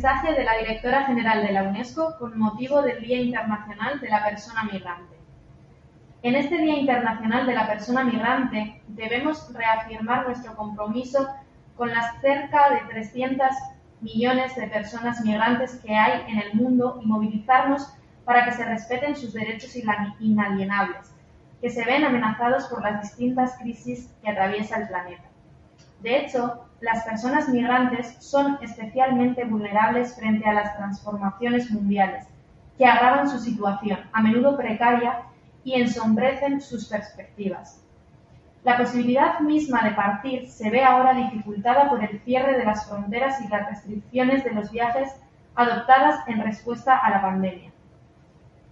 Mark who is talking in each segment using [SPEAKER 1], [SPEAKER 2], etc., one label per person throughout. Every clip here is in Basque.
[SPEAKER 1] Mensaje de la Directora General de la UNESCO con motivo del Día Internacional de la Persona Migrante. En este Día Internacional de la Persona Migrante debemos reafirmar nuestro compromiso con las cerca de 300 millones de personas migrantes que hay en el mundo y movilizarnos para que se respeten sus derechos inalienables, que se ven amenazados por las distintas crisis que atraviesa el planeta. De hecho, las personas migrantes son especialmente vulnerables frente a las transformaciones mundiales, que agravan su situación, a menudo precaria, y ensombrecen sus perspectivas. La posibilidad misma de partir se ve ahora dificultada por el cierre de las fronteras y las restricciones de los viajes adoptadas en respuesta a la pandemia.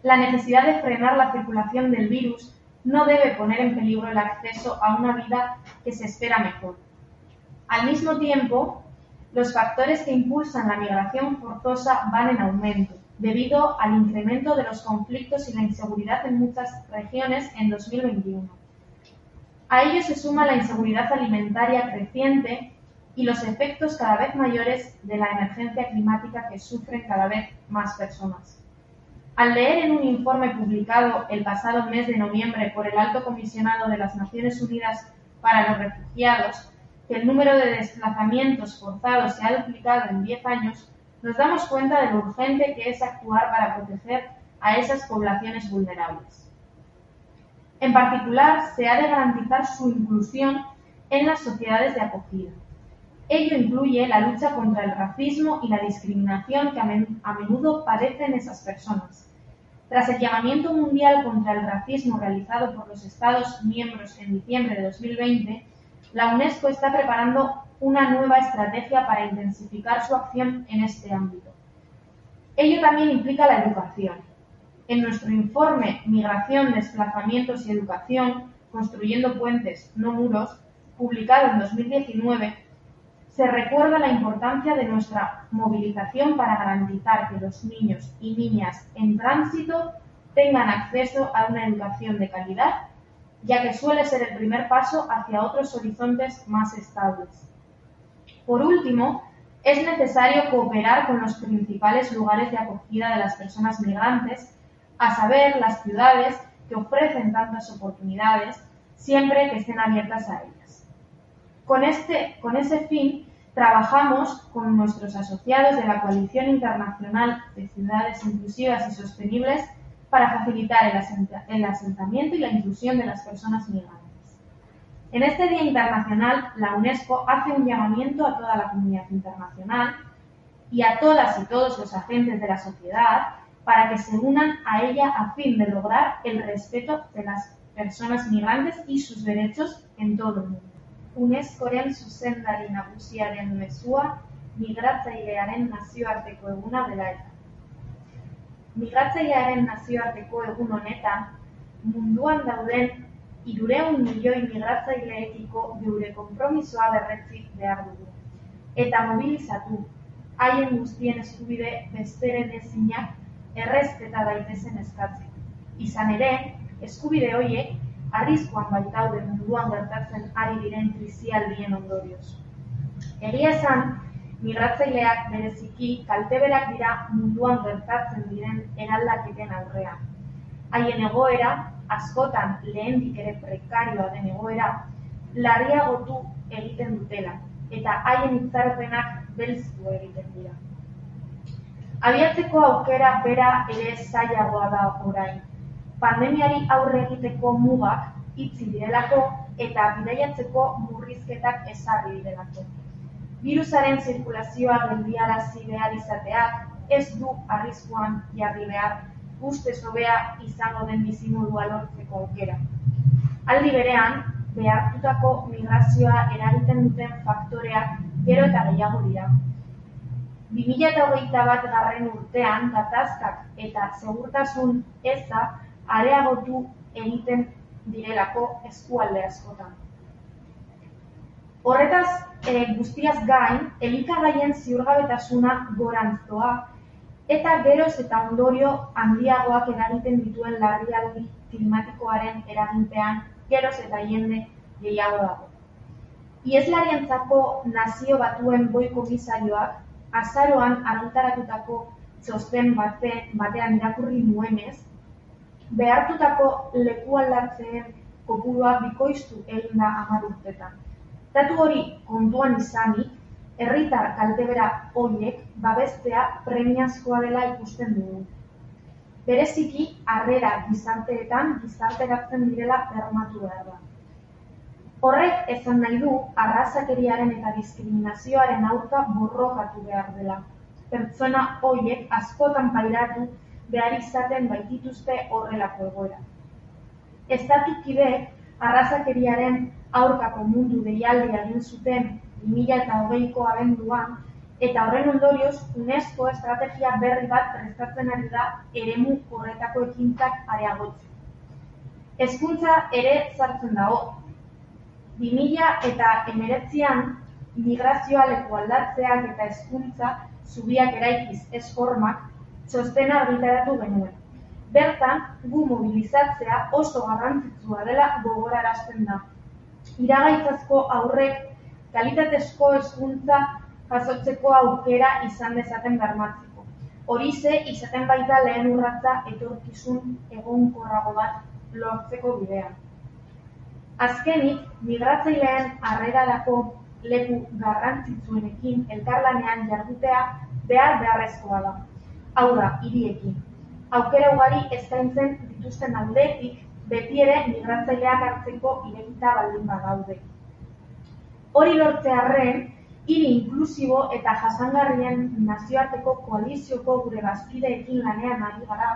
[SPEAKER 1] La necesidad de frenar la circulación del virus no debe poner en peligro el acceso a una vida que se espera mejor. Al mismo tiempo, los factores que impulsan la migración forzosa van en aumento, debido al incremento de los conflictos y la inseguridad en muchas regiones en 2021. A ello se suma la inseguridad alimentaria creciente y los efectos cada vez mayores de la emergencia climática que sufren cada vez más personas. Al leer en un informe publicado el pasado mes de noviembre por el Alto Comisionado de las Naciones Unidas para los Refugiados, que el número de desplazamientos forzados se ha duplicado en 10 años, nos damos cuenta de lo urgente que es actuar para proteger a esas poblaciones vulnerables. En particular, se ha de garantizar su inclusión en las sociedades de acogida. Ello incluye la lucha contra el racismo y la discriminación que a menudo padecen esas personas. Tras el llamamiento mundial contra el racismo realizado por los Estados miembros en diciembre de 2020, la UNESCO está preparando una nueva estrategia para intensificar su acción en este ámbito. Ello también implica la educación. En nuestro informe Migración, Desplazamientos y Educación, Construyendo Puentes, no Muros, publicado en 2019, se recuerda la importancia de nuestra movilización para garantizar que los niños y niñas en tránsito tengan acceso a una educación de calidad ya que suele ser el primer paso hacia otros horizontes más estables. Por último, es necesario cooperar con los principales lugares de acogida de las personas migrantes, a saber, las ciudades que ofrecen tantas oportunidades, siempre que estén abiertas a ellas. Con, este, con ese fin, trabajamos con nuestros asociados de la Coalición Internacional de Ciudades Inclusivas y Sostenibles para facilitar el asentamiento y la inclusión de las personas migrantes. En este Día Internacional, la UNESCO hace un llamamiento a toda la comunidad internacional y a todas y todos los agentes de la sociedad para que se unan a ella a fin de lograr el respeto de las personas migrantes y sus derechos en todo el mundo. UNESCOren zuzendari nagusiaren mezua migratzailearen nazioarteko eguna dela eta. Migratzailearen nazioarteko egun honetan, munduan dauden hirurehun milioi migratzaileekiko geure konpromisoa berretsi behar dugu. Eta mobilizatu, haien guztien eskubide besteren ezinak errezpeta daitezen eskatzen. Izan ere, eskubide horiek arriskuan baitaude munduan gertatzen ari diren krisialdien ondorioz. Egia esan, migratzaileak bereziki kalteberak dira munduan gertatzen diren eraldaketen aurrean. Haien egoera, askotan lehendik ere prekarioa den egoera, larriagotu egiten dutela, eta haien itzaropenak belztu egiten dira. Abiatzeko aukera bera ere zailagoa da orain. Pandemiari aurre egiteko mugak itzi direlako eta bidaiatzeko murrizketak ezarri direlako birusaren zirkulazioa geldiarazi behar izateak ez du arriskuan jarri behar ustez hobea izango den bizimodua lortzeko aukera. Aldi berean, behartutako migrazioa eragiten duten faktoreak gero eta gehiago dira. 2008 bat garren urtean gatazkak eta segurtasun eza areagotu egiten direlako eskualde askotan. Horretaz guztiaz gain, elikagaien ziurgabetasuna gorantzoa eta geroz eta ondorio handiagoak eragiten dituen larrialdi klimatikoaren eraginpean geroz eta jende gehiago dago. Ieslarientzako nazio batuen boi komisarioak azaroan argitaratutako txosten bate, batean irakurri nuenez, behartutako leku aldatzeen kopurua bikoiztu egin da hamar urtetan. Datu hori kontuan izanik, herritar kaltebera horiek babestea premiazkoa dela ikusten dugu. Bereziki, harrera gizarteetan gizarteratzen direla bermatu behar da. Horrek esan nahi du arrazakeriaren eta diskriminazioaren aurka borrokatu behar dela. Pertsona horiek askotan pairatu behar izaten baitituzte horrelako egoera. Estatukidek arrazakeriaren aurkako mundu deialdia egin zuten 2008ko abenduan, eta horren ondorioz UNESCO estrategia berri bat prestatzen ari da eremu horretako ekintzak areagotzen. Hezkuntza ere sartzen dago. 2000 eta emeretzian migrazioa leku aldatzeak eta hezkuntza zubiak eraikiz ez formak txostena argitaratu genuen. Bertan, gu mobilizatzea oso garrantzitsua dela gogorarazten da iragaitzazko aurrek kalitatezko hezkuntza jasotzeko aukera izan dezaten bermatzeko. Horize izaten baita lehen urratza etorkizun egonkorrago bat lortzeko bidean. Azkenik, migratzaileen harrerarako leku garrantzitsuenekin elkarlanean jardutea behar beharrezkoa da. Hau da, hiriekin. Aukera ugari eskaintzen dituzten aldetik beti ere migratzaileak hartzeko irekita baldin badaude. Hori lortzearren, hiri inklusibo eta jasangarrien nazioarteko koalizioko gure bazkideekin lanean ari gara,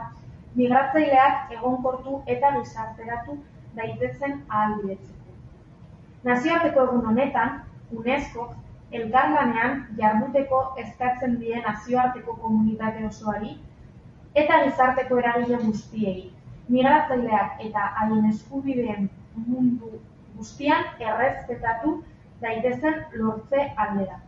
[SPEAKER 1] migratzaileak egonkortu eta gizarteratu daitezen ahalbidetzeko. Nazioarteko egun honetan, UNESCO elkarlanean jarduteko eskatzen die nazioarteko komunitate osoari eta gizarteko eragile guztiei, migratzaileak eta haien eskubideen mundu guztian errespetatu daitezen lortze aldera.